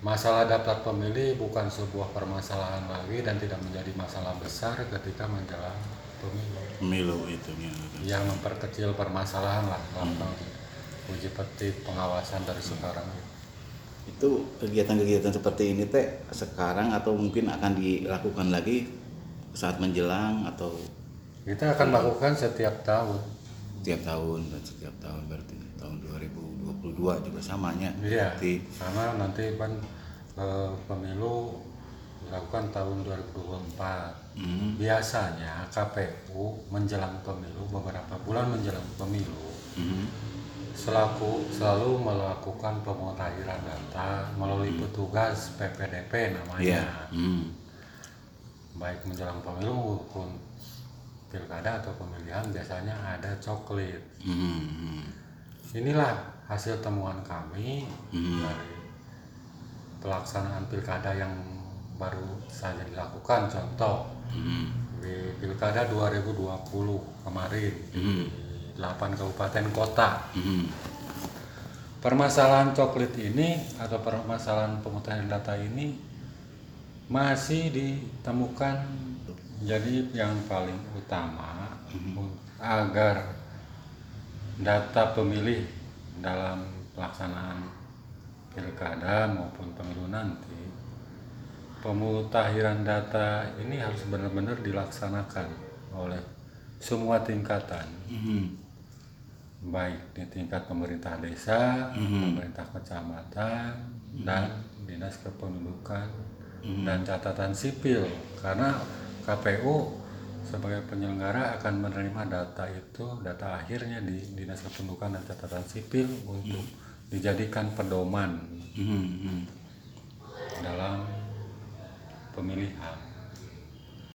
masalah daftar pemilih bukan sebuah permasalahan lagi dan tidak menjadi masalah besar ketika menjelang pemilu. Pemilu itu pemilu. Yang memperkecil permasalahan lah, gampang uji petik pengawasan dari sekarang. Itu kegiatan-kegiatan seperti ini teh sekarang atau mungkin akan dilakukan lagi saat menjelang atau Kita akan lakukan setiap tahun. setiap tahun dan setiap tahun berarti tahun 2022 juga samanya. Iya. Berarti Karena nanti kan eh, pemilu dilakukan tahun 2024. hmm, Biasanya KPU menjelang pemilu beberapa bulan menjelang pemilu hmm, selaku selalu melakukan pemutahiran data melalui petugas PPDP namanya iya. Hmm, baik menjelang pemilu maupun pilkada atau pemilihan biasanya ada coklit hmm, hmm, inilah hasil temuan kami Hmm. dari pelaksanaan pilkada yang baru saja dilakukan contoh hmm, di pilkada 2020 kemarin hmm, di 8 kabupaten kota. Hmm, Permasalahan coklit ini atau permasalahan pemutahiran data ini masih ditemukan jadi yang paling utama agar data pemilih dalam pelaksanaan pilkada maupun pemilu nanti pemutahiran data ini harus benar-benar dilaksanakan oleh semua tingkatan. Hmm, baik di tingkat pemerintah desa, pemerintah kecamatan, dan dinas kependudukan dan catatan sipil. Karena KPU sebagai penyelenggara akan menerima data itu, data akhirnya di dinas kependudukan dan catatan sipil untuk dijadikan pedoman hmm, hmm. dalam pemilihan.